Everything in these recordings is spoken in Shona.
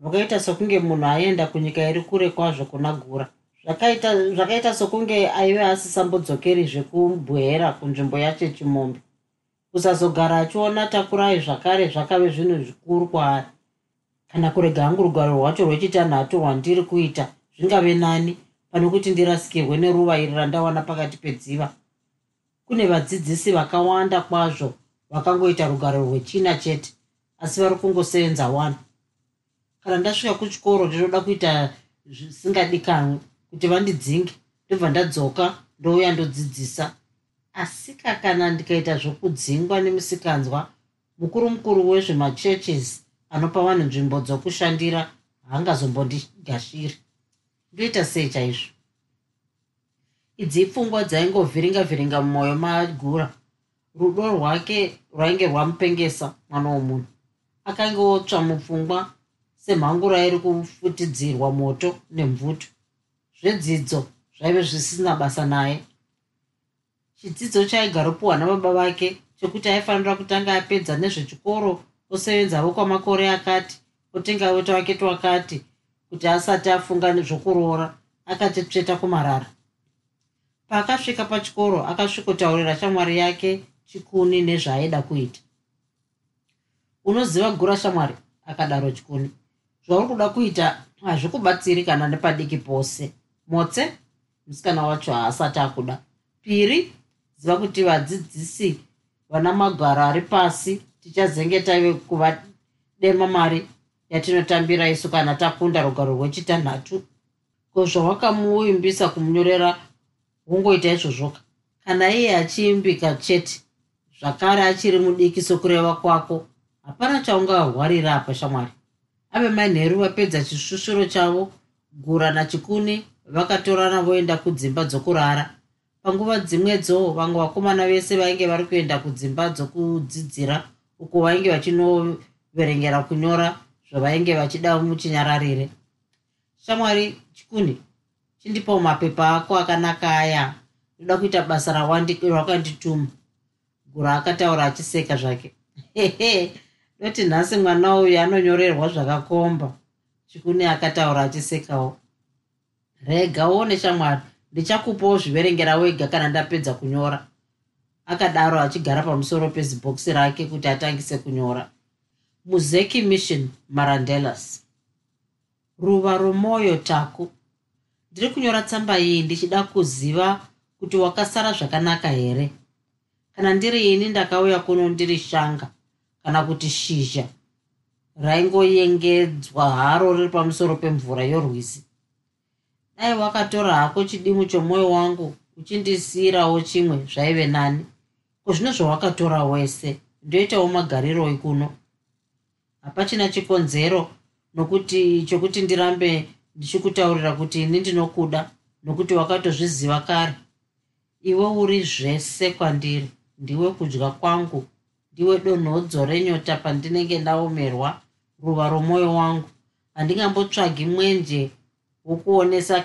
rwakaita sokunge munhu aenda kunyika iri kure kwazvo kuna gura. Zvakaita sokunge aive asisambodzokeri zvekubwehera kunzvimbo yacho chimombe kusazogara achiona takurai zvakare zvakave zvinhu zvikuru kwaari. Kana kurega hangu rugaro rwacho rwechitanhatu rwandiri kuita zvingave nani pane kuti ndirasikirwe neruva iri randawana pakati pedziva. Kune vadzidzisi vakawanda kwazvo vakangoita rugaro rwechina chete asi vari kungosevenza one kana ndasvika kuchikoro ndinoda kuita zvisingadikanwe kuti vandidzinge ndobva ndadzoka ndouya ndodzidzisa. Asika kana ndikaita zvokudzingwa nemusikanzwa mukuru mukuru wezvemachurches anopa vanhu nzvimbo dzokushandira haangazombondigashiri ndoita sei chaizvo? Idzi ipfungwa dzaingovhiringa vhiringa mumwoyo magura. Rudo rwake rwainge rwamupengesa mwana womunhu. Akanga otsva mupfungwa semhangura iri kufutidzirwa moto nemvuto. Zvedzidzo zvaive zvisina basa naye. Chidzidzo chaigaropiwa nababa vake chekuti aifanira kutanga apedza nezvechikoro osevenzavo kwamakore akati otenga weta wake twakati kuti asati afunga nezvokuroora akati tsveta kumarara. Paakasvika pachikoro akasvikotaurira shamwari yake chikuni nezvaaida kuita. Unoziva gura shamwari? Akadaro chikuni zvauri kuda kuita hazvikubatsiri kana nepadiki pose. Motse musikana wacho haasati akuda. Piri ziva kuti vadzidzisi vana magwaro ari pasi tichazenge taive kuvadema mari yatinotambira isu kana takunda rugaro rwechitanhatu. Ko zvawakamuimbisa kumunyorera wongoita izvozvoka kana iye achiimbika chete zvakare achiri mudiki sokureva kwako hapana chaungahwarira apa shamwari ave manheru vapedza chishushuro chavo gura nachikuni vakatorana voenda kudzimba dzokurara. Panguva dzimwedzo vamwe vakomana vese vainge vari kuenda kudzimba dzokudzidzira uko vainge vachinoverengera kunyora zvavainge vachida muchinyararire. Shamwari chikuni chindipawo mapepa ako akanaka aya. Ndoda kuita basa rawakandituma gura akataura achiseka zvake. Hehe doti nhasi mwana uyu anonyorerwa zvakakomba. Chikuni akataura achisekawo. Rega uone shamwari. Ndichakupawo zviverengera wega kana ndapedza kunyora. Akadaro achigara pamusoro pezibhokisi rake kuti atangise kunyora. Muzeki mission marandelas ruva romwoyo taku. Ndiri kunyora tsamba iyi ndichida kuziva kuti wakasara zvakanaka here. Kana ndiri ini ndakauya kuno ndiri shanga kana kuti shizha raingoyengedzwa haro riri pamusoro pemvura yorwizi dai wakatora hako chidimu chomwoyo wangu uchindisiyirawo chimwe zvaive nani. Kuzvino zvawakatora wese? Ndoitawo magariro ekuno? Hapachina chikonzero nokuti chokuti ndirambe ndichikutaurira kuti ini ndinokuda nokuti wakatozviziva kare. Iwe uri zvese kwandiri. Ndiwe kudya kwangu ndiwe donhodzo renyota pandinenge ndaomerwa ruva romwoyo wangu. Handingambotsvagi mwenje wokuonesa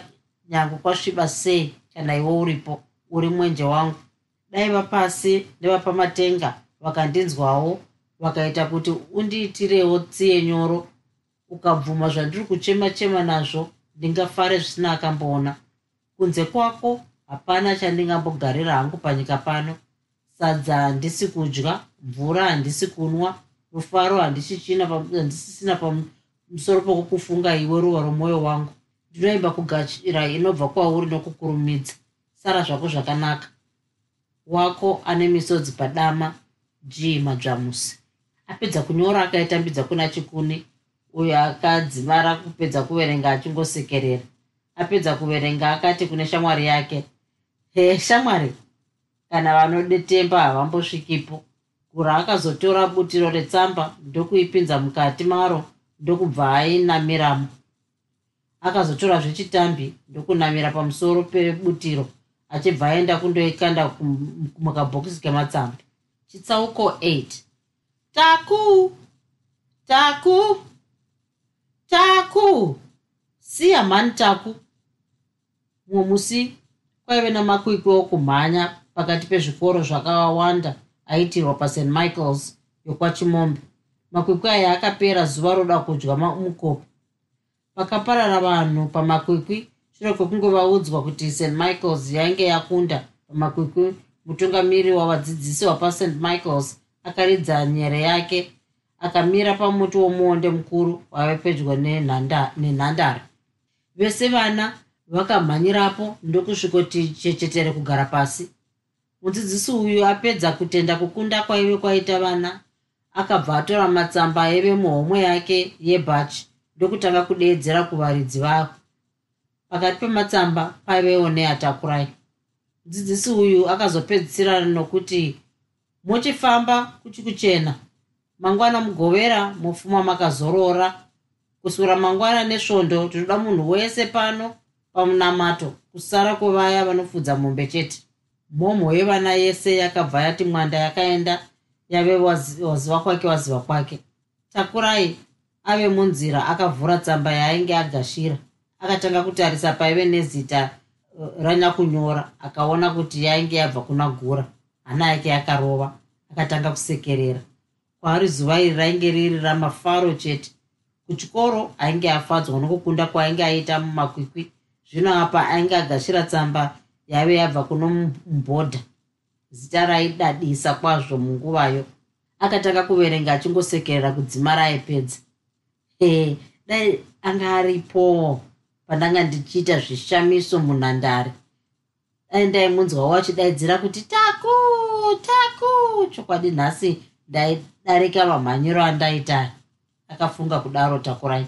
nyange kwasviba sei kana iwe uripo uri mwenje wangu. Dai vapasi nevapamatenga vakandinzwawo vakaita kuti undiitirewo tsiye nyoro. Ukabvuma zvandiri kuchema chema nazvo ndingafare zvisina akamboona. Kunze kwako hapana chandingambogarira hangu panyika pano sadza handisi kudya mvura handisi kunwa rufaro handisisina pamusoro pokukufunga iwe ruva romwoyo wangu. Ndinoimba kugachira inobva kwauri nokukurumidza. Sara zvako zvakanaka. Wako ane misodzi padama g madzvamusi apedza kunyora akaitambidza kuna chikuni uyo akadzimara kupedza kuverenga achingosekerera. Apedza kuverenga akati kune shamwari yake he shamwari kana vanodetemba havambosvikipo. Gura akazotora butiro retsamba ndokuipinza mukati maro ndokubva ainamiramo akazotorazve chitambi ndokunamira pamusoro pebutiro achibva aenda kundoikanda mukabhokisi kematsambi chitsauko 8 taku! Taku! Taku! Siya mhani taku. Mumwe musi kwaive namakwikwi okumhanya pakati pezvikoro zvakawanda aitirwa past michaels yokwachimombe. Makwikwi aya akapera zuva roda kudya mukopo pakaparara vanhu pamakwikwi shure kwekunge vaudzwa kuti st michaels yainge yakunda pamakwikwi mutungamiri wavadzidzisi wapast michaels akaridza nyere yake akamira pamuti womuonde mukuru wave pedyo nenhandare. Vese vana vakamhanyirapo ndokusvikoti chechetere kugara pasi mudzidzisi uyu apedza kutenda kukunda kwaive kwaita vana akabva atora matsamba aive muhomwe yake yebhachi ndokutanga kudeedzera kuvaridzi vavo. Pakati pematsamba paivewo neatakurai. Mudzidzisi uyu akazopedzisira nokuti muchifamba kuchi kuchena mangwana mugovera mufuma makazorora. Kusura mangwana nesvondo tinoda munhu wese pano pamunamato kusara kwevaya vanofudza mombe chete mhomho yevana yese yakabva yati mwanda yakaenda yave waziva kwake waziva kwake. Takurai ave munzira akavhura tsamba yaainge agashira. Akatanga kutarisa paive nezita uh, ranyakunyora akaona kuti yainge yabva kuna gura. Hana yake yakarova akatanga kusekerera. Kwaari zuva iri rainge riri ramafaro chete. Kuchikoro ainge afadzwa nokukunda kwaainge aita mumakwikwi zvino apa ainge agashira tsamba yave yabva kuno mubhodha zita raidadisa kwazvo munguvayo. Akatanga kuverenga achingosekerera kudzimara aipedza e dai anga aripo pandanga ndichiita zvishamiso munhandare. Dai ndaimunzwawo achidaidzira kuti taku taku chokwadi nhasi ndaidarika mamhanyiro andaita akafunga kudaro takurai.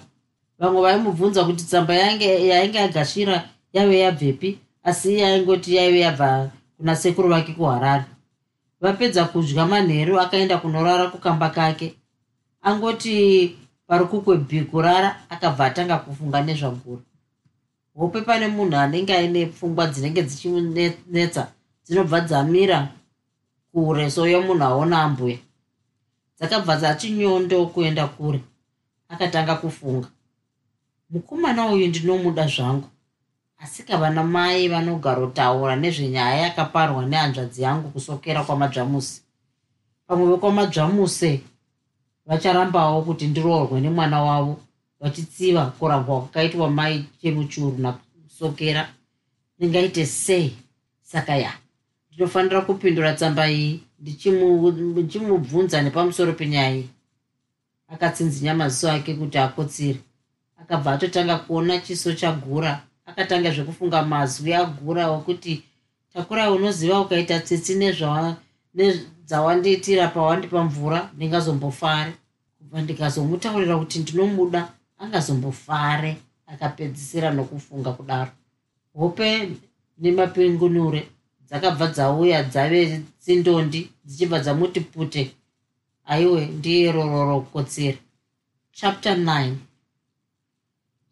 Vamwe vaimubvunza kuti tsamba yainge agashira yave yabvepi asi yaingoti yaive yabva kuna sekuru vake kuharare. Vapedza kudya manheru akaenda kunorara kukamba kake angoti pari kukwebhikurara akabva atanga kufunga nezvaguru. Hope pane munhu anenge aine pfungwa dzinenge dzichimunetsa dzinobva dzamira kure soyo munhu aona ambuya. Dzakabva dzachinyondo kuenda kure akatanga kufunga. Mukomana uyu ndinomuda zvangu asi kavana mai vanogarotaura nezvenyaya yakaparwa nehanzvadzi yangu kusokera kwamadzvamusi pamwe vekwamadzvamuse vacharambawo kuti ndiroorwe nemwana wavo vachitsiva kurambwa kwakaitwa mai chemuchuru nakusokera. Ndingaite sei? Saka ya. Ndinofanira kupindura tsamba iyi ndichimubvunza nepamusoro penyaya iyi. Akatsinzinya maziso ake kuti akotsire. Akabva atotanga kuona chiso chagura akatanga zvekufunga mazwi agura okuti takura unoziva ukaita tsitsi nedzawandiitira pawandipa mvura ndingazombofare kubva ndikazomutaurira kuti ndinomuda angazombofare akapedzisira nokufunga kudaro. Hope nemapingunure dzakabva dzauya dzave tsindondi dzichibva dzamuti pute aiwe ndiye rororo kotsira chapter 9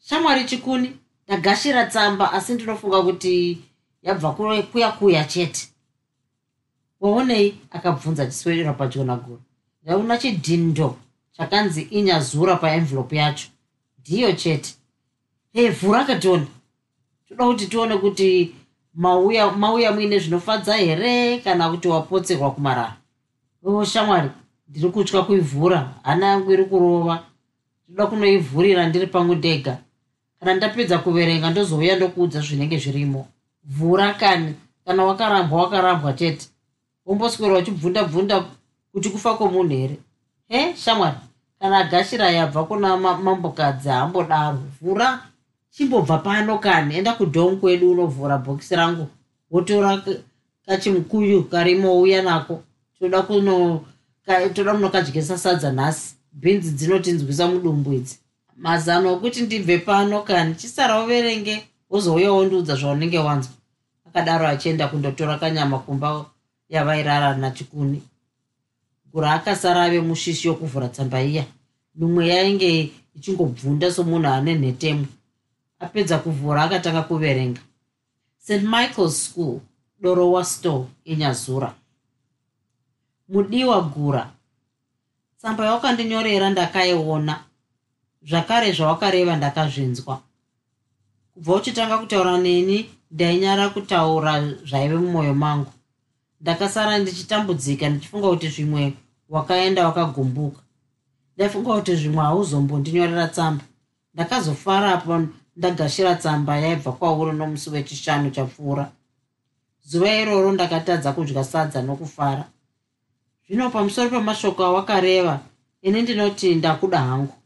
shamwari chikuni ndagashira tsamba asi ndinofunga kuti yabva kuya kuya chete. Waonei akabvunza chiswedera padyo naguru. Ndauna chidhindo chakanzi inyazura paenvelope yacho. Ndiyo chete. E vhura katoni toda kuti tione kuti mauya mauya muine zvinofadza here kana kuti wapotserwa kumarara. O shamwari ndiri kutya kuivhura. Hana yangu iri kurova. Toda kunoivhurira ndiri pamwe ndega kana ndapedza kuverenga ndozouya ndokuudza zvinenge zvirimo. Vhura kani kana wakarambwa wakarambwa chete. Womboswera uchibvunda bvunda kuti kufa kwomunhu here? He shamwari kana agashira yabva kuna mambokadzi haambodaro vhura chimbobva pano kani? Enda kudhong kwedu unovhura bhokisi rangu wotora kachimukuyu karimo uya nako toda kuno toda munokadyisa sadza nhasi. Bhinzi dzinotinzwisa mudumbu idzi mazano okuti ndibve pano kani chisara uverenge wozouyawo ndiudza zvaunenge wanzwa. Akadaro achienda kundotora kanyama kumba yavairara nachikuni. Gura akasara ave mushishi yokuvhura tsamba iya. Mimwe yainge ichingobvunda somunhu ane nhetemwe apedza kuvhura akatanga kuverenga. St michael's school dorowa store inyazura. Mudiwa gura. Tsamba yawakandinyorera ndakaiona zvakare zvawakareva ndakazvinzwa. Kubva uchitanga kutaura neni ndainyara kutaura zvaive mumwoyo mangu. Ndakasara ndichitambudzika ndichifunga kuti zvimwe wakaenda wakagumbuka. Ndaifunga kuti zvimwe hauzombondinyorera tsamba. Ndakazofarapo ndagashira tsamba yaibva kwauri nomusi wechishanu chapfuura. Zuva iroro ndakatadza kudya sadza nokufara. Zvino pamusoro pemashoko awakareva ini ndinoti ndakuda hangu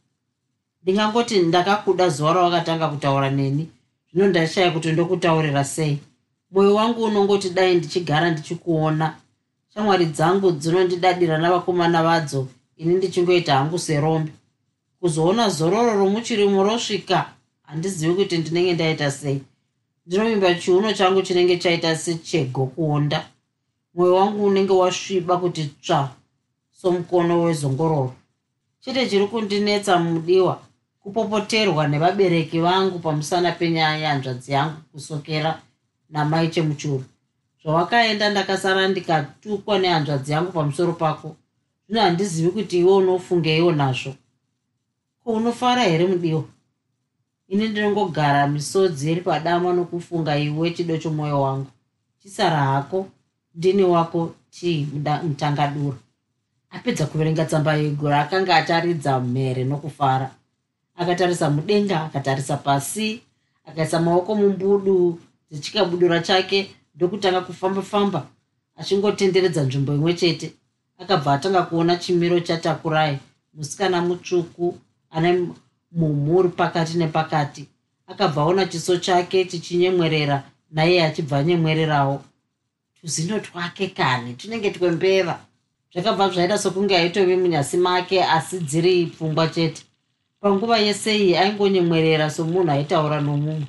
ndingangoti ndakakuda zuva rawakatanga kutaura neni. Zvino ndashaya kuti ndokutaurira sei? Mwoyo wangu unongoti dai ndichigara ndichikuona. Shamwari dzangu dzinondidadira navakomana vadzo ini ndichingoita hangu serombe. Kuzoona zororo romuchirimo rosvika handizivi kuti ndinenge ndaita sei. Ndinovimba chiuno changu chinenge chaita sechego kuonda. Mwoyo wangu unenge wasviba kuti tsva somukono wezongororo. Chete chiri kundinetsa mudiwa kupopoterwa nevabereki vangu pamusana penyaya yanzvadzi yangu kusokera namai chemuchuru. Zvawakaenda ndakasara ndikatukwa nehanzvadzi yangu pamusoro pako zvino handizivi kuti iwe unofungeiwo nazvo. Ko unofara here mudiwa ini ndinongogara misodzi iri padama nokufunga iwe chido chomwoyo wangu. Chisara hako ndini wako tii mutangadura apedza kuverenga tsamba yegura akanga ataridza mhere nokufara akatarisa mudenga akatarisa pasi akaisa maoko mumbudu dzechikabudura chake ndokutanga kufamba-famba achingotenderedza nzvimbo imwe chete. Akabva atanga kuona chimiro chatakurai musikana mutsvuku ane mumhuri pakati nepakati. Akabva aona chiso chake chichinyemwerera naiye achibva anyemwererawo. Tuzino twake kani? Tunenge twembeva zvakabva zvaita sokunge aitove munyasi make asi dziri pfungwa chete panguva yese iyi aingonyemwerera somunhu aitaura nomumwe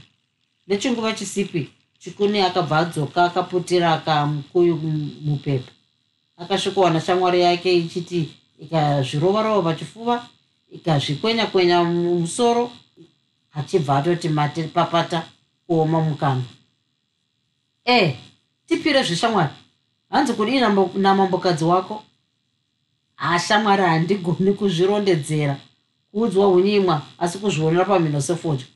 nechinguva chisipi chikuni akabva adzoka akaputira akamukuyu mupepa. Akasvikowana shamwari yake ichiti ikazvirovarova pachifuva ikazvikwenya kwenya mumusoro achibva atoti mate papata kuoma mukana. E tipire zveshamwari. Hanzi kudii namambokadzi wako? Hashamwari handigoni kuzvirondedzera kuudzwa unyimwa asi kuzvionera pamhino sefodya.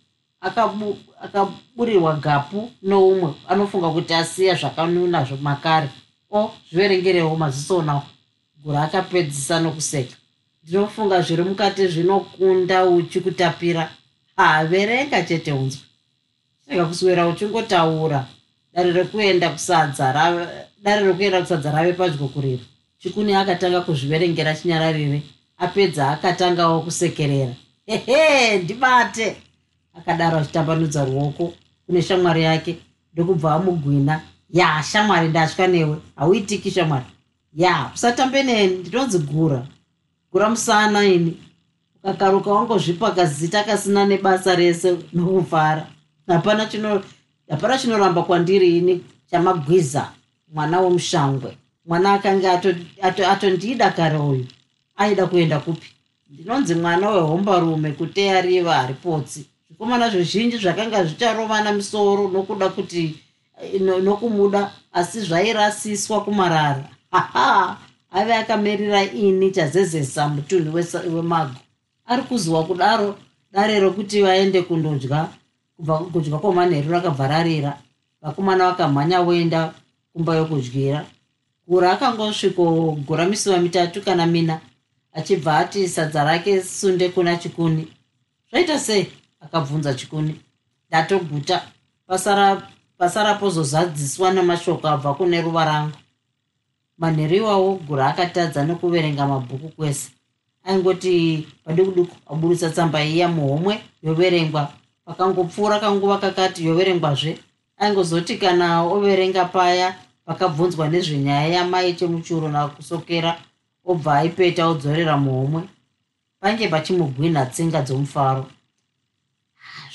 Akaburirwa gapu noumwe anofunga kuti asiya zvakanuna makare o zviverengerewo maziso nawo. Gura akapedzisa nokuseka. Ndinofunga zviri mukati zvinokunda uchikutapira. Haverenga chete unzwa. Saka kuswera uchingotaura. Dare rekuenda kusadza dare rekuenda kusadza rave padyo kurira. Chikuni akatanga kuzviverengera chinyararire apedza akatangawo kusekerera. Hehe ndibate. Akadaro achitambanudza ruoko kune shamwari yake. Ndokubva amugwina. Ya shamwari ndatya newe. Hauitiki shamwari. Ya usatambe neni ndinonzi gura. Gura musana ini. Ukakaruka wangozvipaka zita kasina nebasa rese nokufara hapana hapana chinoramba kwandiri ini chamagwiza mwana womushangwe. Mwana akanga atondida ato, ato kare uyu aida kuenda kupi? Ndinonzi mwana wehombarume kuteya riva haripotsi. Zvikomana zvizhinji zvakanga zvicharovana misoro nokuda kuti nokumuda asi zvairasiswa kumarara. Haha ave akamerera ini chazezesa mutunhu wemago. Ari kuziwa kudaro dare rokuti vaende kundodya kudya kwomanheru rakabva rarira. Vakomana vakamhanya voenda kumba yokudyira. Gura akangosvikogura misiva mitatu kana mina achibva ati sadza rake sunde kuna chikuni. Zvaita sei? Akabvunza chikuni. Ndatoguta. Pasarapozozadziswa nemashoko abva kune ruva rangu. Manheru iwawo gura akatadza nokuverenga mabhuku kwese. Aingoti paduku duku aburisa tsamba iya muhomwe yoverengwa. Pakangopfuura kanguva kakati yoverengwazve. Aingozoti kana overenga paya pakabvunzwa nezvenyaya yamai chemuchuro nakusokera obva aipeta odzorera muhomwe pange pachimugwinha tsinga dzomufaro.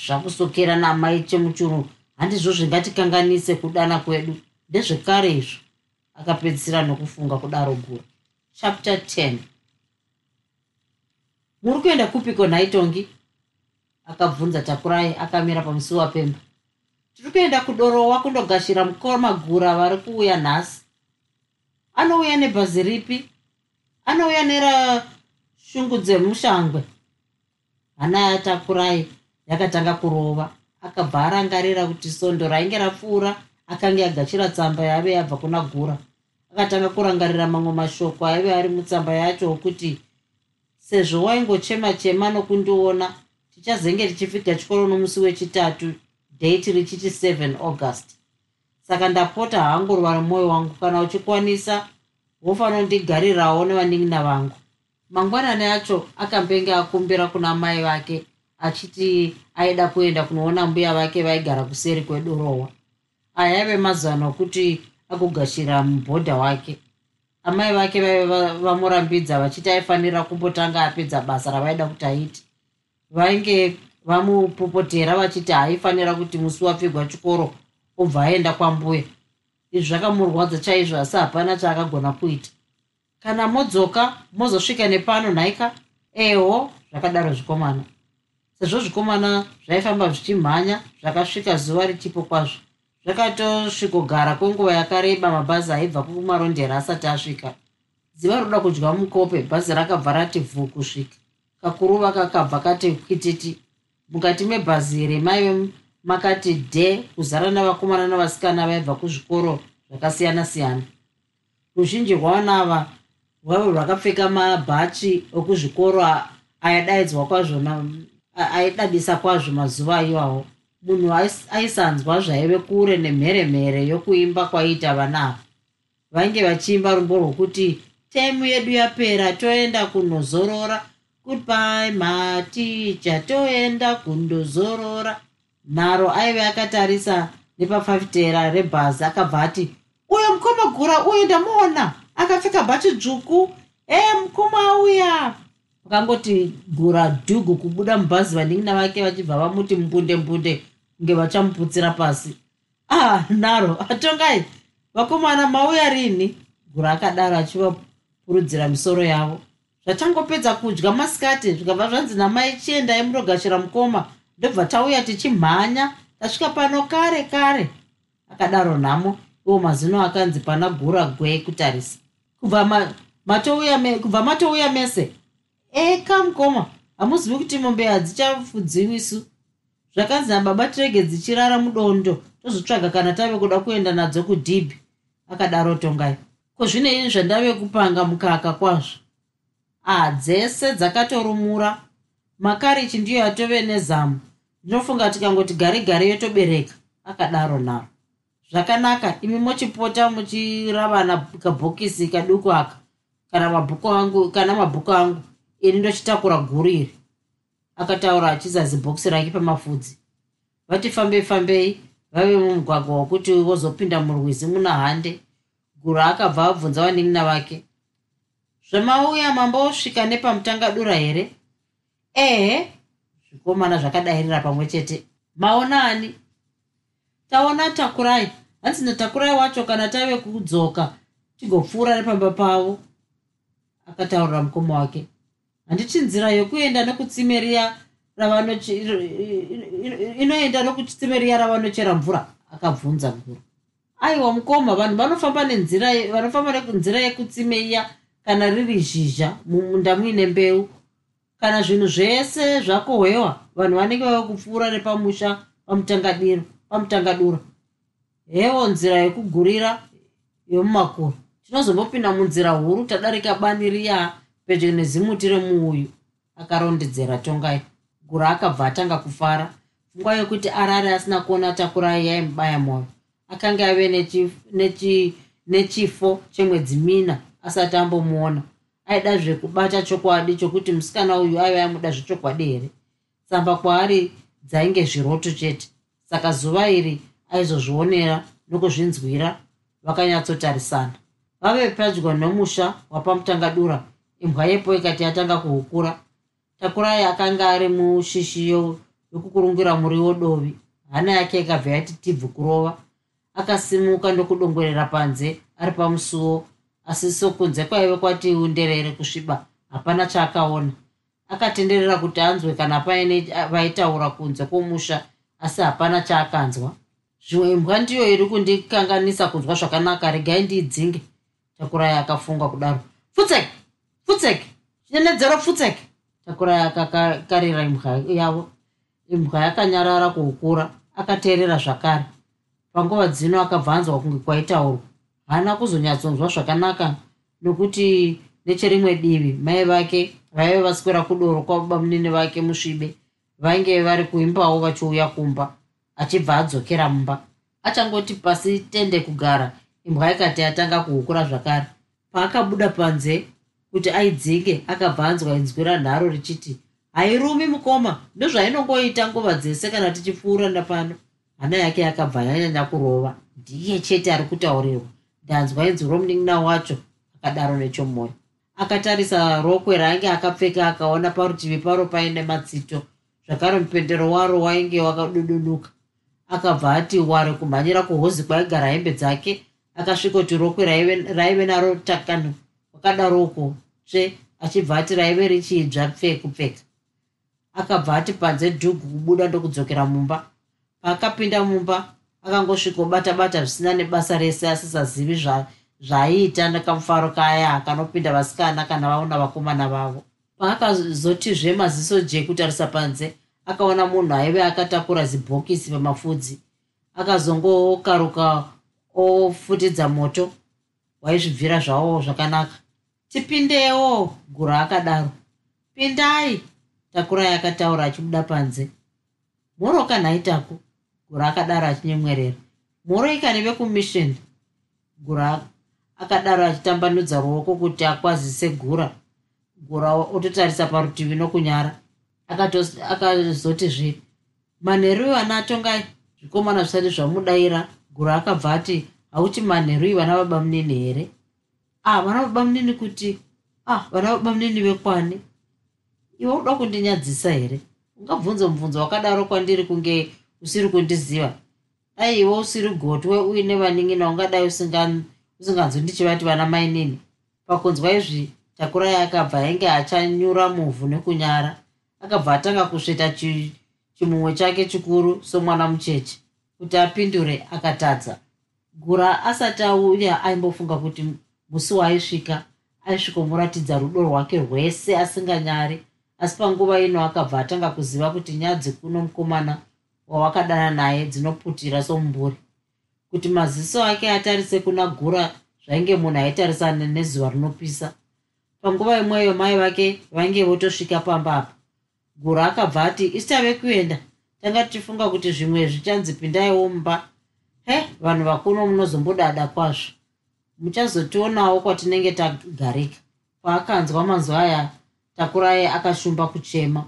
Zvakusokera namai chemuchuru handizvo zvingatikanganise kudana kwedu ndezvekare izvo akapedzisira nokufunga kudaro gura chapter 10 muri kuenda kupiko nhaitongi akabvunza takurai akamira pamusi wapemba. Tiri kuenda kudorowa kundogashira mukomagura vari kuuya nhasi. Anouya nebhazi ripi anouya nerashungu dzemushangwe. Hana yatakurai yakatanga kurova. Akabva arangarira kuti sondo rainge rapfuura akanga yagachira tsamba yave yabva kuna gura. Akatanga kurangarira mamwe mashoko aive ari mutsamba yacho okuti sezvo waingochema chema nokundiona tichazenge tichifika chikoro nomusi wechitatu date richiti 7 august. Saka ndapota hangu ruva remwoyo wangu kana uchikwanisa wofanira kundigarirawo nevanin'ina vangu. Mangwanani acho akambenge akumbira kuna mai vake achiti aida kuenda kunoona mbuya vake vaigara kuseri kwedorowa aya aive mazano okuti akugashira mubhodha wake. Amai vake vaive vamurambidza vachiti aifanira kumbotanga apedza basa ravaida kuti aiti vainge vamupopotera vachiti haifanira kuti musi wapfigwa chikoro obva aenda kwambuya izvi zvakamurwadza chaizvo asi hapana chaakagona kuita. Kana modzoka mozosvika nepano nhaika eho zvakadaro zvikomana. Sezvo zvikomana zvaifamba zvichimhanya zvakasvika zuva richipo kwazvo. Zvakatosvikogara kwenguva yakareba mabhazi aibva kumarondera asati asvika. Dziva roda kudya mukope bhazi rakabva rati vhu kusvika. Kakuruva kakabva kati kwititi. Mukati mebhazi iri maive makati dhe kuzara navakomana navasikana vaibva kuzvikoro zvakasiyana siyana ruzhinji rwavana ava rwave rwakapfeka mabhachi okuzvikoro ayadaidzwa kwazvo aidadisa kwazvo mazuva iwawo. Munhu aisanzwa zvaive kure nemheremhere yokuimba kwaiita vana ava. Vainge vachiimba rumbo rwokuti temu yedu yapera toenda kunozorora goodby maticha toenda kundozorora nharo aive akatarisa nepafafitera rebhazi akabva ati uyo mukoma gura uyu ndamuona. Akapfeka bhachi dzvuku. E mukoma auya. Vakangoti gura dhugu kubuda mubhazi vanin'ina vake vachibva vamuti mbunde mbunde kunge vachamuputsira pasi. Ah nharo atongai. Vakomana mauya rini. Gura akadaro achivapurudzira misoro yavo. Zvatangopedza kudya masikati zvikabva zvanzi namai chiendai munogashira mukoma ndobva tauya tichimhanya tasvika pano kare kare akadaro nhamo iwo mazino akanzi pana gura gwe kutarisa. Kubva matouya mese eka mukoma hamuzivi kuti mombe hadzichafudziwisu zvakanzi nababa tirege dzichirara mudondo tozotsvaga kana tave kuda kuenda nadzo kudhibhi. Akadaro tongai ko zvine ini zvandave kupanga mukaka kwazvo? Ah dzese dzakatorumura makarichi ndiyo yatove nezamu. Ndinofunga tikangoti gari gari yotobereka. Akadaro naro. Zvakanaka imi mochipota muchiravana kabhokisi kaduku aka. Kana mabhuku angu kana mabhuku angu ini ndochitakura guru iri. Akataura achizazi bhokisi rake pamafudzi. Vati fambei fambei vave mumugwagwa wokuti vozopinda murwizi muna hande. Guru akabva abvunza vanin'ina vake zvamauya mambosvika nepamutangadura here ehe. Zvikomana zvakadayirira pamwe chete. Maona ani taona takurai. Hanzi natakurai wacho kana tave kudzoka tigopfuura nepamba pavo. Akataurira mukoma wake. Handiti nzira yokuenda nokutsimeriya inoenda nokutsimeriya ravanochera mvura. Akabvunza guru aiwa mukoma vanhu vanofamba nenzira vanofamba nenzira yekutsimeiya kana riri zhizha mumunda muine mbeu kana zvinhu zvese zvakohwewa vanhu vanenge vava kupfuura nepamusha pamutangadura hewo nzira yekugurira yomumakuru tinozombopinda munzira huru tadarika bani riya pedyo nezimuti remuuyu akarondedzera tongai gura akabva atanga kufara. Pfungwa yokuti arare asina kuona takurai yaimubaya mwoyo. Akanga ave nechifo chemwedzi mina asati ambomuona aida zvekubata chokwadi chokuti musikana uyu aive amuda zvechokwadi here? Tsamba kwaari dzainge zviroto chete. Saka zuva iri aizozvionera nokuzvinzwira vakanyatsotarisana vave pedyo nomusha wapamutangadura imbwa yepo ikati yatanga kuhukura. Takurai akanga ari mushishiyo yokukurungira muriwo dovi hana yake ikabva yati tibvu kurova akasimuka ndokudongorera panze ari pamusuwo asi sokunze kwaive kwati underere kusviba hapana chaakaona. Akatenderera kuti anzwe kana paine vaitaura kunze kwomusha asi hapana chaakanzwa. Zvimwe imbwa ndiyo iri kundikanganisa kunzwa zvakanaka regai ndiidzinge takurai akafunga kudaro. Futseke futseke chinenedzero futseke takurai akakarira imbwa yavo. Imbwa yakanyarara kuukura akateerera zvakare. Panguva dzino akabva anzwa kunge kwaitaurwa haana kuzonyatsonzwa zvakanaka nokuti necherimwe divi mai vake vaive vaswera kudoro kwababa munini vake musvibe vainge vari kuimbawo vachiuya kumba achibva adzokera mumba. Achangoti pasi tende kugara imbwa ikati atanga kuhukura zvakare. Paakabuda panze kuti aidzinge akabva anzwa inzwi ranharo richiti hairumi mukoma ndozvainongoita nguva dzese kana tichipfuura napano hana yake yakabva yanyanya kurova. Ndiye chete ari kutaurirwa ndanzwa inzwi romunin'ina wacho akadaro nechomwoyo. Akatarisa rokwe rainge akapfeka akaona parutivi paro paine matsito. Zvakare mupendero waro wainge wakadududuka akabva ati ware kumhanyira kuhozi kwaigara hembe dzake akasvikoti rokwe raive naro takano wakadaroko tsve achibva ati raive richidzva pfe kupfeka. Akabva ati panze dhugu kubuda ndokudzokera mumba. Paakapinda mumba akangosvikobata bata zvisina nebasa rese asisazivi zvaiita nekamufaro kaya kanopinda vasikana kana vaona vakomana vavo. Paakazotizve maziso je kutarisa panze akaona munhu aive akatakura zibhokisi pamafudzi. Akazongokaruka ofutidza moto waizvibvira zvavo zvakanaka. Tipindewo gura akadaro. Pindai takurai akataura achibuda panze. Moroka nhaitako gura akadaro achinyemwerera. Moroika nevekumishoni gura akadaro achitambanudza ruoko kuti akwazise gura. Gura ototarisa parutivi nokunyara akazotizve manheru ivana atongai zvikomana zvisati zvamudayira gura akabva ati hauti manheru ivana baba munini here? Ah vana baba munini kuti ah vana baba munini vekwani. Iwe uda kundinyadzisa here? Ungabvunza mubvunzo wakadaro kwandiri kunge usiri kundiziva. Dai iwe usiri gotwe uine vanin'ina ungadai usinganzwi ndichivati vana mainini pakunzwa izvi takurai akabva ainge achanyura muvhu nekunyara. Akabva atanga kusveta chimumwe chake chikuru somwana mucheche kuti apindure akatadza. Gura asati auya aimbofunga kuti musi waaisvika aisvikomuratidza rudo rwake rwese asinganyari. Asi panguva ino akabva atanga kuziva kuti nyadzi kuno mukomana wawakadana naye dzinoputira somumburi. Kuti maziso ake atarise kuna gura zvainge munhu aitarisana nezuva rinopisa. Panguva imweyo mai vake vainge votosvika pamba apa gura akabva ati isitave kuenda? Tanga tichifunga kuti zvimwe zvichanzi pindaiwo mumba he vanhu vakuno munozombodada kwazvo. Muchazotionawo kwatinenge tagarika. Paakanzwa mazuva aya takurai akashumba kuchema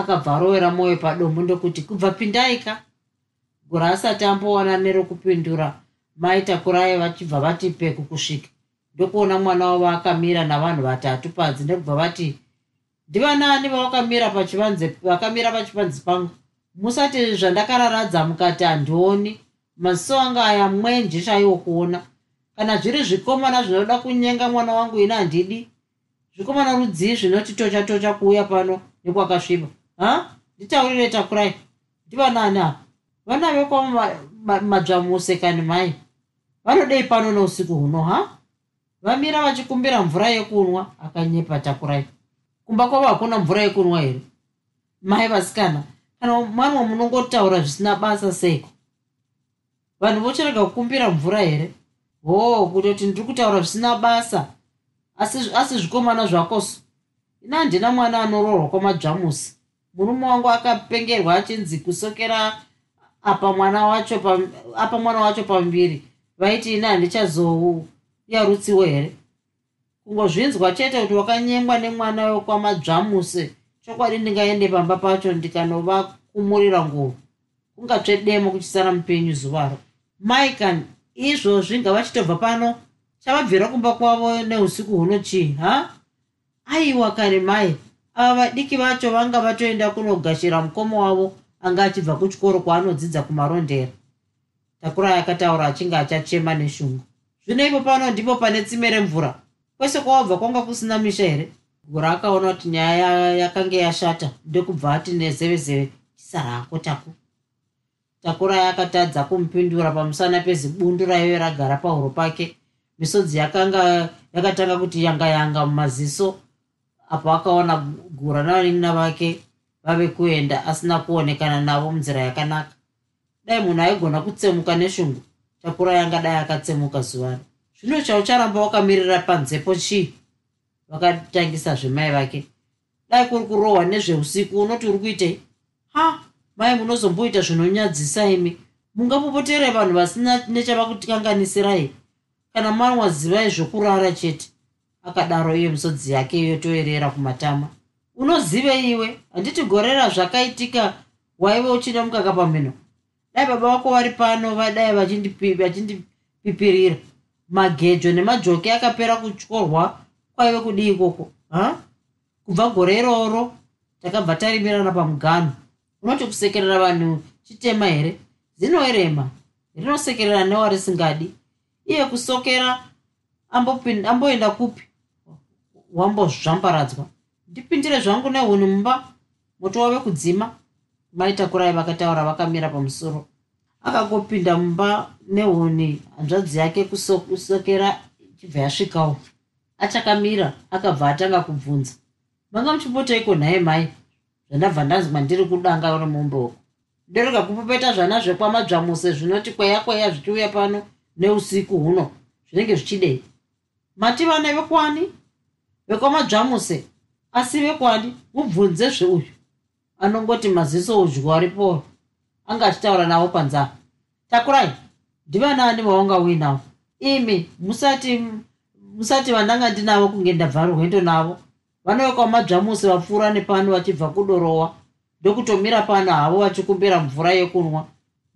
akabva arovera mwoyo padombo ndokuti kubva pindaika gura asati ambowana nerokupindura mai takurai vachibva vati peku kusvika. Ndokuona mwana wavo akamira navanhu vatatu padzi ndokubva vati ndivanani vavakamira pachivanze vakamira pachivanze pangu? Musati zvandakararadza mukati handioni. Maziso anga aya mwenje chaiwo kuona. Kana zviri zvikomana zvinoda kunyenga mwana wangu ina handidi? Zvikomana rudzii zvinoti tocha tocha kuuya pano nekwakasviba ha? Nditaurire takurai. Ndivanani apa vana vekwamo madzvamuse kani mai? Vanodei pano neusiku huno ha? Vamira vachikumbira mvura yekunwa akanyepa takurai. Kumba kwavo hakuna mvura yekunwa here? Mai vasikana kana mwanwa munongotaura zvisina basa seiko? Vanhu vochirega kukumbira mvura here? Hoo kutoti ndiri kutaura zvisina basa. Asi zvikomana zvakoso ina handina mwana anoroorwa kwamadzvamusi murume wangu akapengerwa achinzi kusokera apa mwana wacho apa mwana wacho pambiri. Vaiti ina handichazouya rutsiwo here? Kungozvinzwa chete kuti wakanyengwa nemwana wekwamadzvamuse chokwadi ndingaende pamba pacho ndikanovakumurira nguvu kungatsve demo kuchisara mupenyu zuvaro maikan izvozvi ngavachitobva pano? Chavabvira kumba kwavo neusiku huno chii ha? Aiwa kare mai ava vadiki vacho vanga vatoenda kunogashira mukoma wavo anga achibva kuchikoro kwaanodzidza kumarondera. Takurai akataura achinge achachema neshungu. Zvino ipo pano ndipo pane tsime remvura. Kwese kwawabva kwanga kusina misha here? Gura akaona kuti nyaya yakanga yashata ndokubva ati nezevezeve chisarako taku. Takura yakatadza kumupindura pamusana pezibundu raive ragara pahuro pake. Misodzi yakanga yakatanga kuti yanga yanga mumaziso apo akaona gura navanin'ina vake vave kuenda asina kuonekana navo munzira yakanaka. Dai munhu aigona kutsemuka neshungu takura yanga dai akatsemuka zuvaro. Zvino chaucharamba wakamirira panzepo chii? Vakatangisa zvemai vake. Dai kuri kurohwa nezveusiku unoti uri kuitei ha mai munozomboita zvinonyadzisa imi. Mungapopotere vanhu vasina nechavakutikanganisirai kana manwazivai zvokurara chete akadaro iye misodzi yake yotoerera kumatama. Unozive iwe? Handiti gorera zvakaitika waive uchida mukaka pamhino? Dai baba vako vari pano vadai vachindipipirira. Magejo nemajoki akapera kutyorwa kwaive kudii ikoko ha? Kubva gore iroro takabva tarimirana pamuganho unoti kusekerera vanhu chitema here? Zinoerema rinosekerera newarisingadi. Iye kusokera amboenda kupi wambozvambaradzwa ndipindire zvangu nehuni mumba moto wave kudzima maitakurai vakataura vakamira pamusoro. Akangopinda mumba nehuni hanzvadzi yake kusokera ichibva yasvikawo. Achakamira akabva atanga kubvunza. Manga muchimbotaiko nhaye mai. Zvandabva ndanzi mandiri kudanga remumboko ndorega kupopeta zvana zvekwamadzvamuse zvinoti kweya kweya zvichiuya pano neusiku huno zvinenge zvichidei. Mati vana vekwani vekwamadzvamuse asi vekwani mubvunze zveuyu anongoti maziso udyu aripo anga achitaura navo panzaa takurai ndivanani vaunga uinavo imi musati musati vandanga ndinavo kunge ndabva rwendo navo. Vanovekaumadzvamuse vapfuura nepano vachibva kudorowa. Ndokutomira pano havo vachikumbira mvura yekunwa.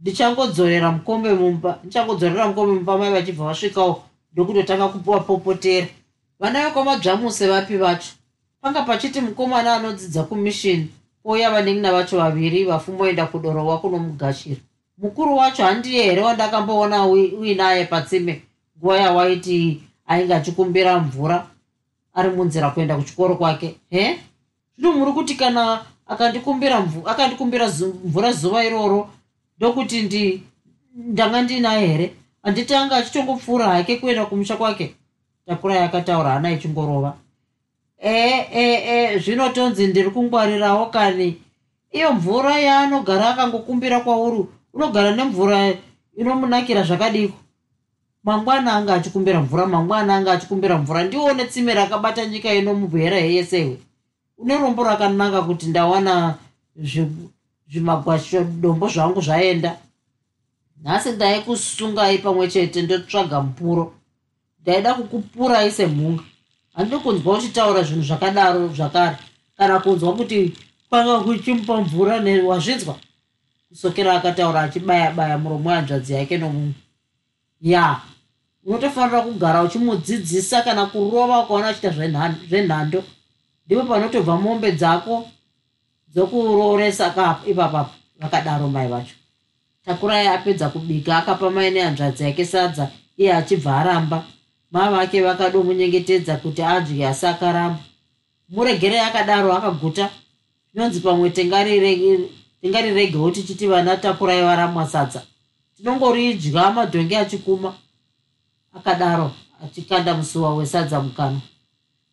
Ndichangodzorera mukombe mumba ndichangodzorera mukombe mumba mai vachibva vasvikawo ndokutotanga kupuwa popotera vana vekaumadzvamuse vapi vacho panga pachiti mukomana anodzidza kumishini pouya vanengina vacho vaviri vafumboenda kudorowa kunomugashira mukuru wacho handiye here wandakamboona uinaye patsime nguva yawaiti ainge achikumbira mvura? Ari munzira kuenda kuchikoro kwake he? Zvino muri kuti kana akandikumbira akandikumbira mvura zuva iroro ndokuti ndi ndanga ndinaye here? Handiti anga achitongopfuura hake kuenda kumusha kwake takura yakataura hana ichingorova. Ee ee zvinotonzi ndiri kungwarirawo kani? Iyo mvura yaanogara akangokumbira kwauri unogara nemvura inomunakira zvakadiko? Mangwana anga achikumbira mvura mangwana anga achikumbira mvura ndione tsime rakabata nyika ino mubwera heyesewe une rombo rakanaka kuti ndawana zvimagwasho dombo zvangu zvaenda. Nhasi ndaikusungai pamwe chete ndotsvaga mupuro ndaida kukupurai semhunga handidi kunzwa uchitaura zvinhu zvakadaro zvakare. Kana kunzwa kuti kwanga kuchimupa mvura wazvinzwa? Kusokera akataura achibaya baya muromo wanzvadzi yake nomumwe ya unotofanira kugara uchimudzidzisa kana kurova ukaona achiita zvenhando. Ndipo panotobva mombe dzako dzokurooresa kapo ipapapo vakadaro mai vacho. Takurai apedza kubika akapa mai nehanzvadzi yake sadza iye achibva aramba mai vake vakadomunyengetedza kuti adye asi akaramba muregerei akadaro akaguta zvinonzi pamwe tingariregewo tichiti vana takurai varamwa sadza. Tinongoridya madhongi achikuma akadaro achikanda musuwa wesadza mukano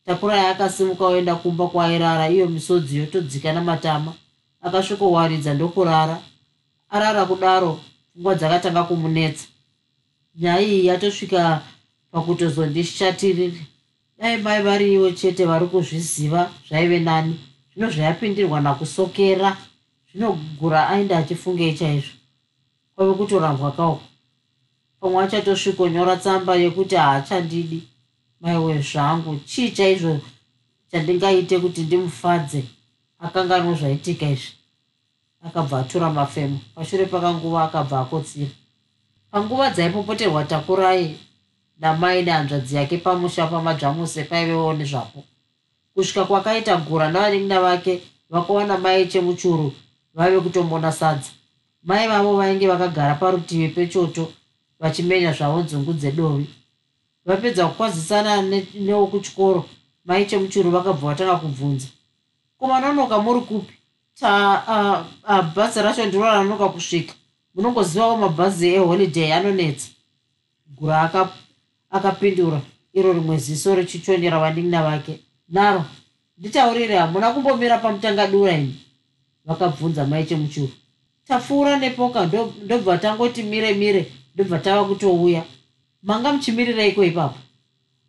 takurai akasimuka oenda kumba kwaairara iyo misodzi yotodzika namatama akasvikowaridza ndokurara. Arara kudaro pfungwa dzakatanga kumunetsa. Nyaya iyi yatosvika pakutozondishatiriri dai mai variwo chete vari kuzviziva zvaive nani. Zvino zvayapindirwa nakusokera zvinogura ainda achifungei chaizvo. Kwave kutorambwa kauko pamwe achatosvikonyora tsamba yekuti haachandidi. Maiwe zvangu chii chaizvo chandingaite kuti ndimufadze? Akanganwo zvaitika izvi. Akabva atura mafemo. Pashure pakanguva akabva akotsira. Panguva dzaipopoterwa takurai namai nehanzvadzi yake pamusha pamadzvamuse paivewo nezvapo. Kusvika kwakaita gura navanin'ina vake vakawana mai chemuchuru vaive kutombona sadza. Mai vavo vainge vakagara parutivi pechoto vachimenya zvavo nzungu dzedovi. Vapedza kukwazisana newokuchikoro mai chemuchuru vakabva vatanga kubvunza. Kumananoka muri kupi? Ta bhazi racho ndiro ranonoka kusvika. Munongozivawo mabhazi eholiday anonetsa. Gura akapindura. Iro rimwe ziso richichonyera vanin'ina vake. Naro nditaurire hamuna kumbomira pamutangadura ini? Vakabvunza mai chemuchuru tapfuura nepoka ndobva tangoti mire mire ndobva tava kutouya. Manga muchimirireiko ipapo?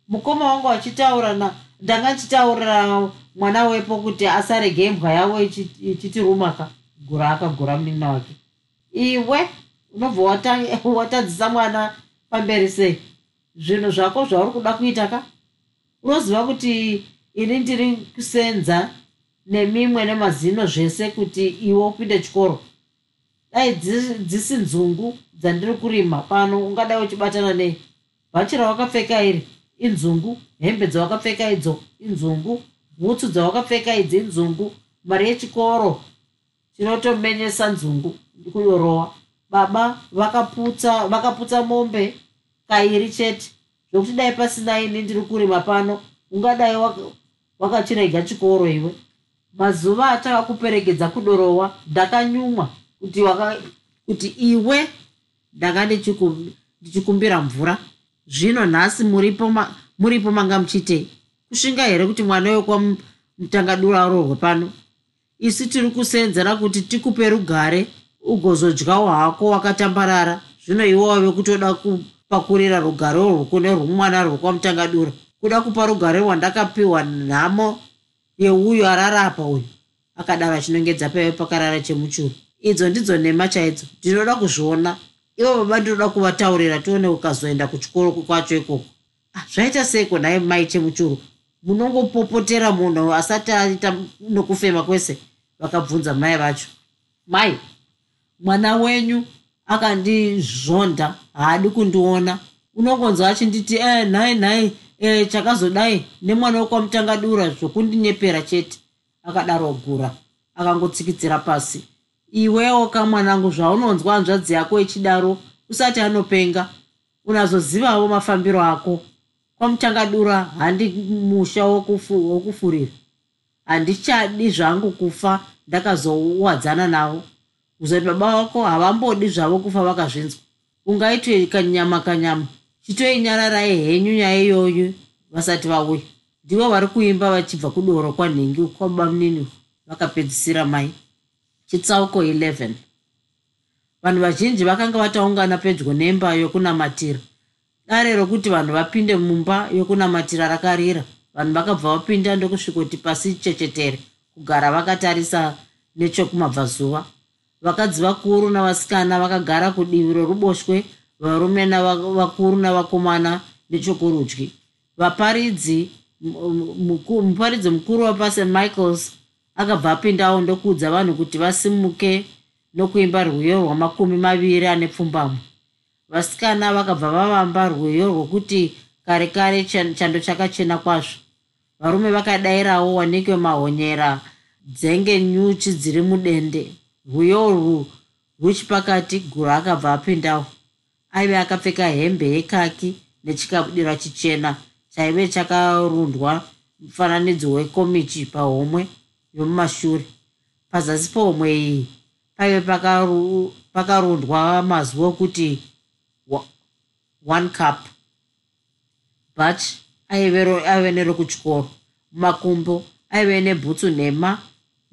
Mukoma wangu achitaura na ndanga nchitaurira mwana wepo kuti asarege imbwa yavo ichiti rumaka gura akagura munin'ina wake. Iwe unobva watadzisa mwana pamberi sei zvinhu zvako zvauri kuda kuita ka? Unoziva kuti ini ndiri kusenza nemimwe nemazino zvese kuti iwe upinde chikoro? Dai dzisi nzungu dzandiri kurima. Pano ungadai uchibatana nei bhachi rawakapfeka iri inzungu hembe dzawakapfeka idzo inzungu bhutsu dzawakapfeka idzi inzungu mari yechikoro tinotomenyesa nzungu kuyorowa baba vakaputsa vakaputsa mombe kairi chete. Zvokuti dai pasina ini ndiri kurima pano ungadai wakachirega chikoro iwe. Mazuva atakakuperekedza kudorowa ndakanyumwa kuti kuti iwe ndanga ndichikumbira mvura. Zvino nhasi muripo muripo manga muchitei kusvinga here kuti mwana wekwamutangadura arohwe pano? Isi tiri kusenzera kuti tikupe rugare ugozodyawo hako wakatambarara zvino iwe wave kutoda kupakurira rugare urwu kune rwumwana rwekwamutangadura kuda kupa rugare rwandakapiwa nhamo yeuyo ararapa uyu akadaro achinongedza paive pakarara chemuchuru. Idzo ndidzo nhema chaidzo ndinoda kuzviona. Ivo baba ndinoda kuvataurira tione ukazoenda kuchikoro kwacho ikoko. Ah, zvaita seiko nhaye mai chemuchuru? Munongopopotera munhu asati aita nokufema kwese vakabvunza mai vacho. Mai mwana wenyu akandizvonda haadi kundiona. Unongonzwa achinditi e nhai nhai e, chakazodai nemwana wekwamutangadura zvokundinyepera chete. Akadaro gura akangotsikidzira pasi. Iwewo kamwanangu zvaunonzwa hanzvadzi yako ichidaro usati anopenga unazozivawo mafambiro ako. Kwamutangadura handi musha wokufurira. Handichadi zvangu kufa ndakazowadzana navo kuzoti baba vako havambodi zvavo kufa vakazvinzwa. Ungaitwe kanyama kanyama. Chitoinyararai henyu nyaya iyoyo vasati vauya. Ndivo vari kuimba vachibva kudoro kwanhingi kwababa munini vakapedzisira mai. Chitsauko 11 vanhu vazhinji vakanga vataungana pedyo nemba yokunamatira. Dare rokuti vanhu vapinde mumba yokunamatira rakarira. Vanhu vakabva vapinda ndokusvikoti pasi chechetere kugara vakatarisa nechokumabvazuva vakadzi vakuru navasikana vakagara kudivi roruboshwe varume navakuru navakomana nechokurudyi. Vaparidzi muparidzi mukuru wapast michaels akabva apindawo ndokuudza vanhu kuti vasimuke nokuimba rwiyo rwamakumi maviri ane pfumbamwe. Vasikana vakabva vavamba rwiyo rwokuti kare kare chando chakachena kwazvo. Varume vakadayirawo wanikwe mahonyera dzenge nyuchi dziri mudende rwiyo urwu ruchipakati guru akabva apindawo aive akapfeka hembe yekaki nechikabudira chichena chaive chakarundwa mufananidzo wekomichi pahomwe yomumashure. Pazasi pohomwe iyi paive pakarundwa mazwi okuti one cup. But aive nerokuchikoro mumakumbo aive nebhutsu nhema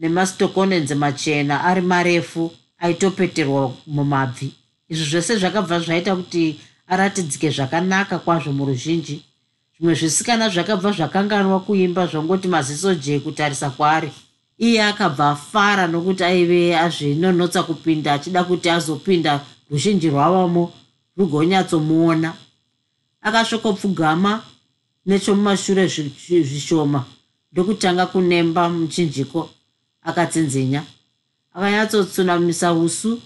nemasitokonenze machena ari marefu aitopeterwa mumabvi. Izvi zvose zvakabva zvaita kuti aratidzike zvakanaka kwazvo muruzhinji. Zvimwe zvisikana zvakabva zvakanganwa kuimba zvongoti maziso je kutarisa kwaari. Iye akabva afara nokuti aive azvinonotsa kupinda achida kuti azopinda ruzhinji rwavamo rugonyatsomuona akasvokopfugama nechomumashure zvishoma ndokutanga kunemba muchinjiko akatsinzinya. Akanyatsotsunamisa usu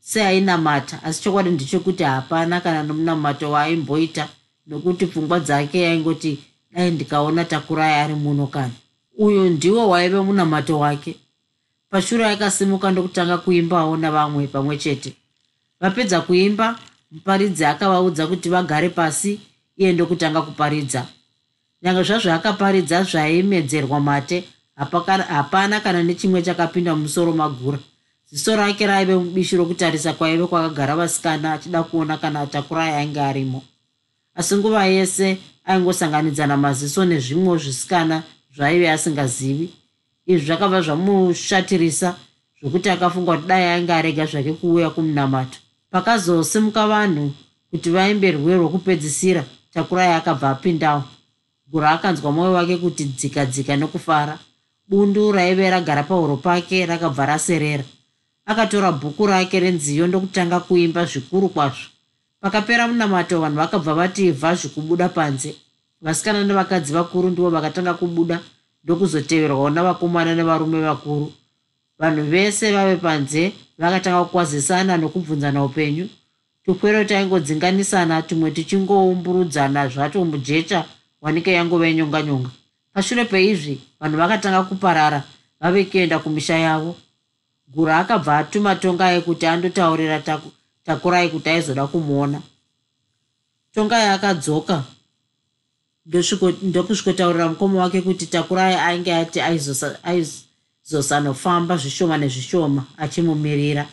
seainamata asi chokwadi ndechekuti hapana kana nomunamato waaimboita nokuti pfungwa dzake yaingoti dai ndikaona takurai ari muno kana. Uyu ndiwo waive munamato wake. Pashure akasimuka ndokutanga kuimbawo navamwe pamwe chete. Vapedza kuimba muparidzi akavaudza kuti vagare pasi iye ndokutanga kuparidza. Nyange zvazvo akaparidza zvaimedzerwa mate hapana kana nechimwe chakapinda mumusoro magura. Ziso rake raive mubishi rokutarisa kwaive kwakagara vasikana achida kuona kana takurai ainge arimo. Asi nguva yese aingosanganidzana maziso nezvimwewo zvisikana zvaive asingazivi. Izvi zvakabva zvamushatirisa zvokuti akafunga kuti dai ainge arega zvake kuuya kumunamato pakazosimuka vanhu kuti vaimbe rwe rwokupedzisira takurai akabva apindawo. Gura akanzwa mwoyo wake kuti dzika dzika nokufara bundu raive ragara pahuro pake rakabva raserera. Akatora bhuku rake renziyo ndokutanga kuimba zvikuru kwazvo. Pakapera munamato vanhu vakabva vati vhazvi kubuda panze. Vasikana nevakadzi vakuru ndivo vakatanga kubuda ndokuzoteverwawo navakomana nevarume vakuru. Vanhu vese vave panze vakatanga kukwazisana nokubvunzana upenyu. Tukwero taingodzinganisana tumwe tichingoumburudzana zvato mujecha wanike yangova inyonga nyonga pashure peizvi vanhu vakatanga kuparara vave kuenda kumisha yavo. Gura akabva atuma tongai kuti andotaurira takurai kuti aizoda kumuona. Tongai akadzoka ndokusvikotaurira mukoma wake kuti takurai ainge ati aizosanofamba zvishoma nezvishoma achimumirira.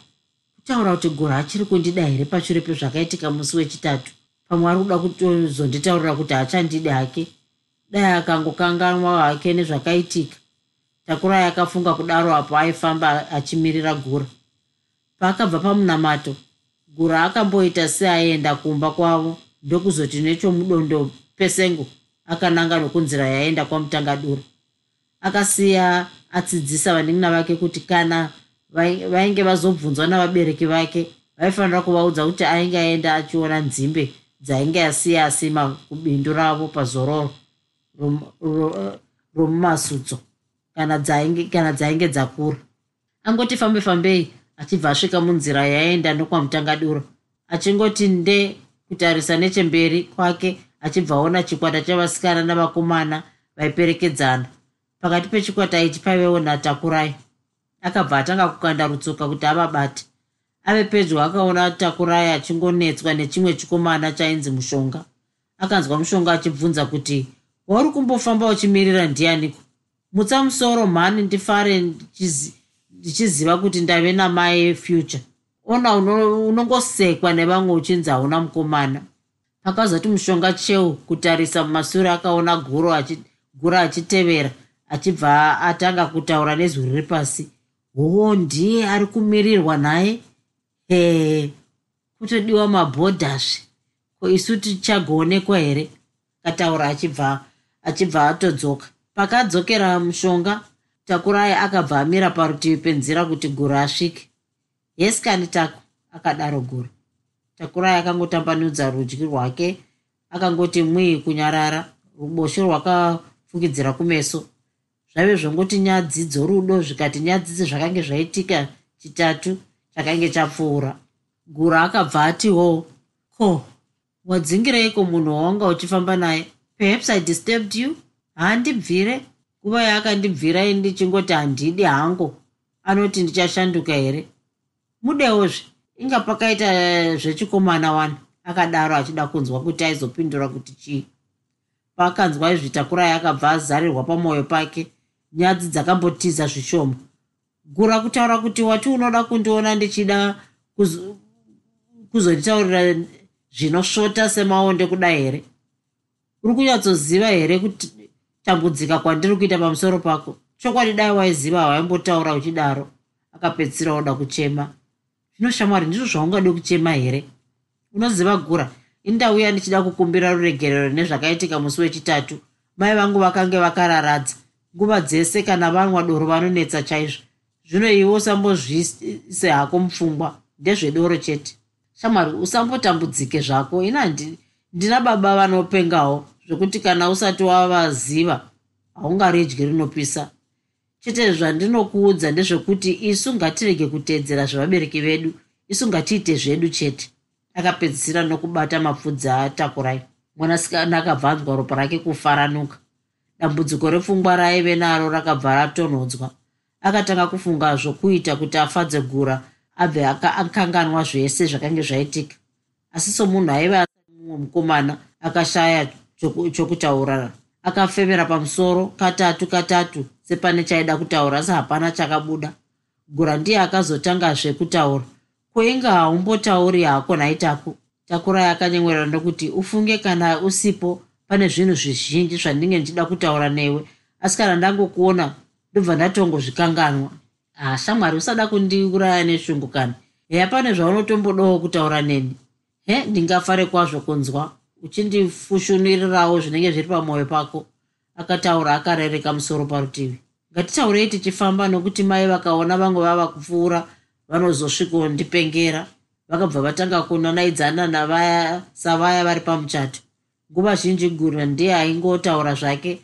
Kutaura kuti gura achiri kundida here pashure pezvakaitika musi wechitatu? Pamwe ari kuda kutozonditaurira kuti hachandidi hake dai akangokanganwa hake nezvakaitika. Takurai akafunga kudaro apo aifamba achimirira gura. Paakabva pamunamato gura akamboita seaenda kumba kwavo. Ndokuzoti nechomudondo pesengo akananga nokunzira yaenda kwamutangadura akasiya atsidzisa vanin'ina vake kuti kana vainge vazobvunzwa navabereki vake vaifanira kuvaudza kuti ainge aenda achiona nzimbe dzainge asiya asima kubindu ravo pazororo romumasutso kana dzainge dzakura. Angoti fambe fambei achibva asvika munzira yaenda nokwamutangadura achingoti nde kutarisa nechemberi kwake achibvaona chikwata chavasikana navakomana vaiperekedzana. Pakati pechikwata ichi paivewo natakurai. Akabva atanga kukanda rutsoka kuti avabate. Ave pedyo akaona takurai achingonetswa nechimwe chikomana chainzi mushonga. Akanzwa mushonga achibvunza kuti wauri kumbofamba uchimirira ndianiko? Mutsa musoro mhani ndifare ndichiziva kuti ndave namai future ona unongosekwa nevamwe uchinzi hauna mukomana. Pakazoti mushonga cheu kutarisa mumasure akaona guro guro achitevera achibva atanga kutaura nezwi riri pasi. Hoo ndiye ari kumirirwa naye? Ee kutodiwa mabhodhazve. Ko isu tichagoonekwa here? Akataura achibva achibva atodzoka. Pakadzokera mushonga takurai akabva amira parutivi penzira kuti guru asvike. Yesikani tako akadaro guru. Takurai akangotambanudza rudyi rwake akangoti mwii kunyarara ruboshwe rwakafukidzira kumeso. Zvaive zvongoti nyadzi dzorudo zvikati nyadzidzi zvakange zvaitika chitatu chakange chapfuura. Guru akabva atiwo ko wadzingireiko munhu wawanga uchifamba naye perhaps i disturbed you? Haandibvire nguva yaakandibvirai ndichingoti handidi hangu. Anoti ndichashanduka here? Mudewozve inga pakaita zvechikomana wani. Akadaro achida kunzwa kuti aizopindura kuti chii. Paakanzwa izvi takurai akabva azarirwa pamwoyo pake. Nyadzi dzakambotiza zvishoma. Gura kutaura kuti wati unoda kundiona ndichida kuzonditaurira zvinosvota semaonde kudai here uri kunyatsoziva here kuti tambudzika kwandiri kuita pamusoro pako? Chokwadi dai waiziva hawaimbotaura uchidaro akapedzisira oda kuchema. Zvino shamwari ndizvo zvaungade kuchema here? Unoziva gura? Indauya ndichida kukumbira ruregerero nezvakaitika musi wechitatu. Mai vangu vakange vakararadza. Nguva dzese kana vanwa doro vanonetsa chaizvo. Zvino iwe usambozvise hako mupfungwa ndezvedoro chete. Shamwari usambotambudzike zvako. Ina ndina baba vanopengawo zvokuti kana usati wavaziva haungaridyi rinopisa. Chete zvandinokuudza ndezvekuti isu ngatirege kuteedzera zvevabereki vedu isu ngatiite zvedu chete. Akapedzisira nokubata mapfudzi atakurai mwanasikana akabva anzwa ropa rake kufaranuka. Dambudziko repfungwa raive naro rakabva ratonhodzwa. Akatanga kufunga zvokuita kuti afadze gura abve akanganwa zvese zvakange zvaitika. Asi somunhu aive mumwe mukomana akashaya chokutaura. Akafemera pamusoro katatu katatu sepane chaida kutaura asi hapana chakabuda. Gura ndiye akazotangazve kutaura. Kweinga haumbotauri hako nhaitaku takurai akanyemwerera ndokuti ufunge kana usipo pane zvinhu zvizhinji zvandinge ndichida kutaura newe. Asi kana ndangokuona ndobva ndatongozvikanganwa. Ha shamwari usada kundiuraya neshungu kana heya pane zvaunotombodawo kutaura neni. He ndingafare kwazvo kunzwa uchindifushunirirawo zvinenge zviri pamwoyo pako. Akataura akarereka musoro parutivi. Ngatitaurei tichifamba nokuti mai vakaona vamwe vava kupfuura vanozosvikondipengera. Vakabva vatanga kunanaidzana navaya savaya vari pamuchato. Nguva zhinji gura ndiye aingotaura zvake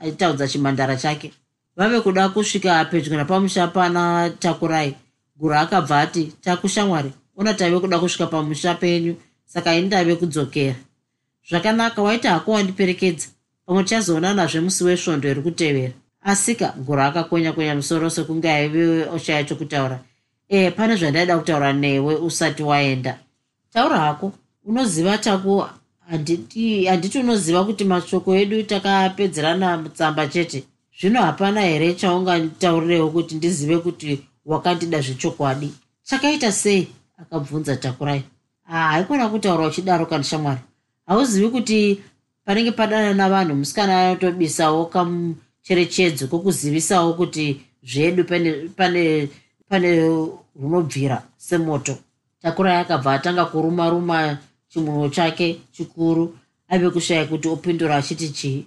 aitaudza chimhandara chake. Vave kuda kusvika pedyo napamusha pana takurai. Gura akabva ati takushamwari ona tave kuda kusvika pamusha penyu saka ini ndave kudzokera. Zvakanaka waita hako wandiperekedza. Pamwe tichazoonanazve musi wesvondo iri kutevera asika gura akakonya konya musoro sekunge aive oshaya chokutaura. E pane zvandaida kutaura newe usati waenda. Taura hako. Unoziva taku handiti unoziva kuti mashoko edu takapedzerana mutsamba chete. Zvino hapana here chaungataurirewo kuti ndizive kuti wakandida zvechokwadi? Chakaita sei? Akabvunza takurai haikona kutaura uchidaro kana shamwari. Hauzivi kuti panenge padana navanhu musikana anotobisawo kamucherechedzo kokuzivisawo kuti zvedu pane pane pane runobvira semoto. Takurai akabva atanga kuruma ruma chimunwo chake chikuru ave kushaya kuti opindura achiti chii.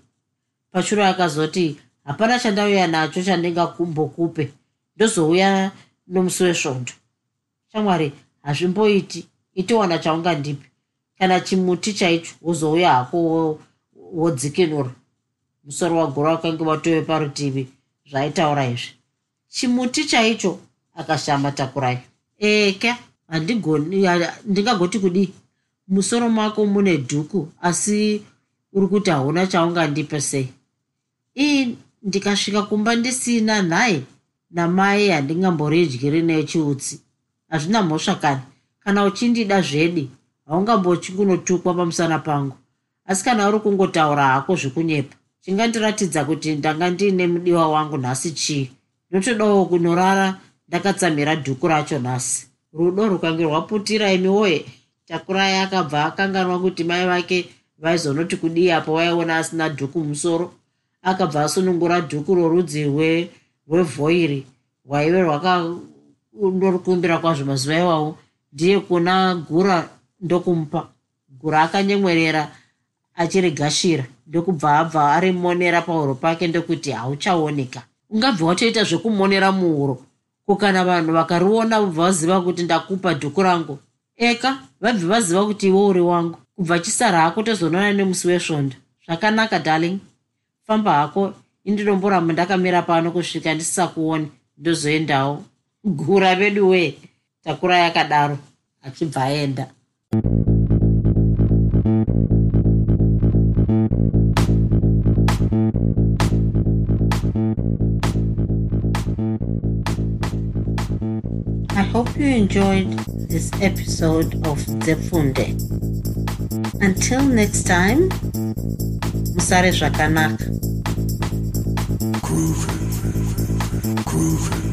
Pashure akazoti hapana chandauya nacho chandingakumbokupe. Ndozouya nomusi wesvondo shamwari hazvimboiti itiwana chaungandipi kana chimuti chaicho wozouya hako wodzikinura. Musoro wagora wakange watove parutivi zvaitaura izvi. Chimuti chaicho akashamba takurai eka handigoni ndingagoti kudii? Musoro mako mune dhuku asi uri kuti hauna chaungandipe sei? Ii ndikasvika kumba ndisina nhaye namai handingamboridyi nechiutsi. Hazvina mhosva kani kana uchindida zvedi haungambochi kunotukwa pamusana pangu. Asi kana uri kungotaura hako zvekunyepa chingandiratidza kuti ndanga ndiine mudiwa wangu nhasi chii. Ndotodawo kunorara ndakatsamira dhuku racho nhasi. Rudo rukange rwaputira imi woye takurai akabva akanganwa kuti mai vake vaizonoti kudii apo vaiona asina dhuku musoro akabva asunungura dhuku rorudzi rwevhoiri rwaive rwakandorikumbira kwazvo mazuva iwawo ndiye kuna gura ndokumupa. Gura akanyemwerera achirigashira. Ndokubva abva arimonera pahuro pake ndokuti hauchaoneka. Ungabva watoita zvekumonera muhuro kukana vanhu vakariona vobva vaziva kuti ndakupa dhuku rangu eka vabve vaziva kuti iwe uri wangu. Kubva chisara hako tozonana nemusi wesvondo zvakanaka darling. Famba hako indinomboramba ndakamira pano kusvika ndisisakuoni ndozoendawo. Gura vedu wee takura yakadaro achibva aenda I hope you enjoyed this episode of Zefunde. Until next time, Musare Zvakanaka. Groovy. Groovy.